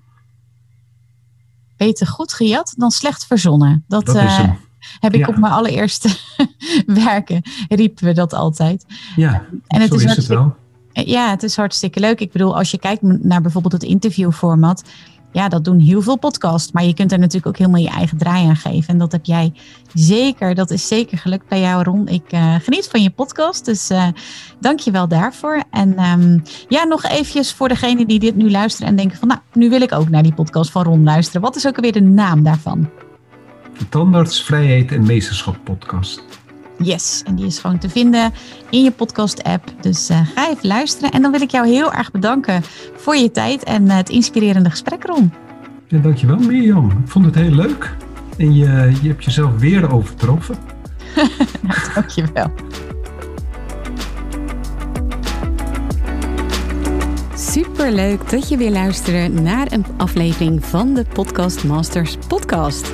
Beter goed gejat dan slecht verzonnen. Dat, dat uh, heb ik op mijn allereerste werken, riepen we dat altijd. Ja, en het zo is, is het wel. Ja, het is hartstikke leuk. Ik bedoel, als je kijkt naar bijvoorbeeld het interviewformat, ja, dat doen heel veel podcasts. Maar je kunt er natuurlijk ook helemaal je eigen draai aan geven. En dat heb jij zeker. Dat is zeker gelukt bij jou, Ron. Ik uh, geniet van je podcast. Dus uh, dank je wel daarvoor. En um, ja, nog eventjes voor degenen die dit nu luisteren en denken van... nou, nu wil ik ook naar die podcast van Ron luisteren. Wat is ook alweer de naam daarvan? De Tandarts, Vrijheid en Meesterschap podcast. Yes, en die is gewoon te vinden in je podcast-app. Dus uh, ga even luisteren. En dan wil ik jou heel erg bedanken voor je tijd en het inspirerende gesprek, Ron. Ja, dankjewel Mirjam. Ik vond het heel leuk. En je, je hebt jezelf weer overtroffen. nou, dankjewel. Super leuk dat je weer luistert naar een aflevering van de Podcast Masters podcast.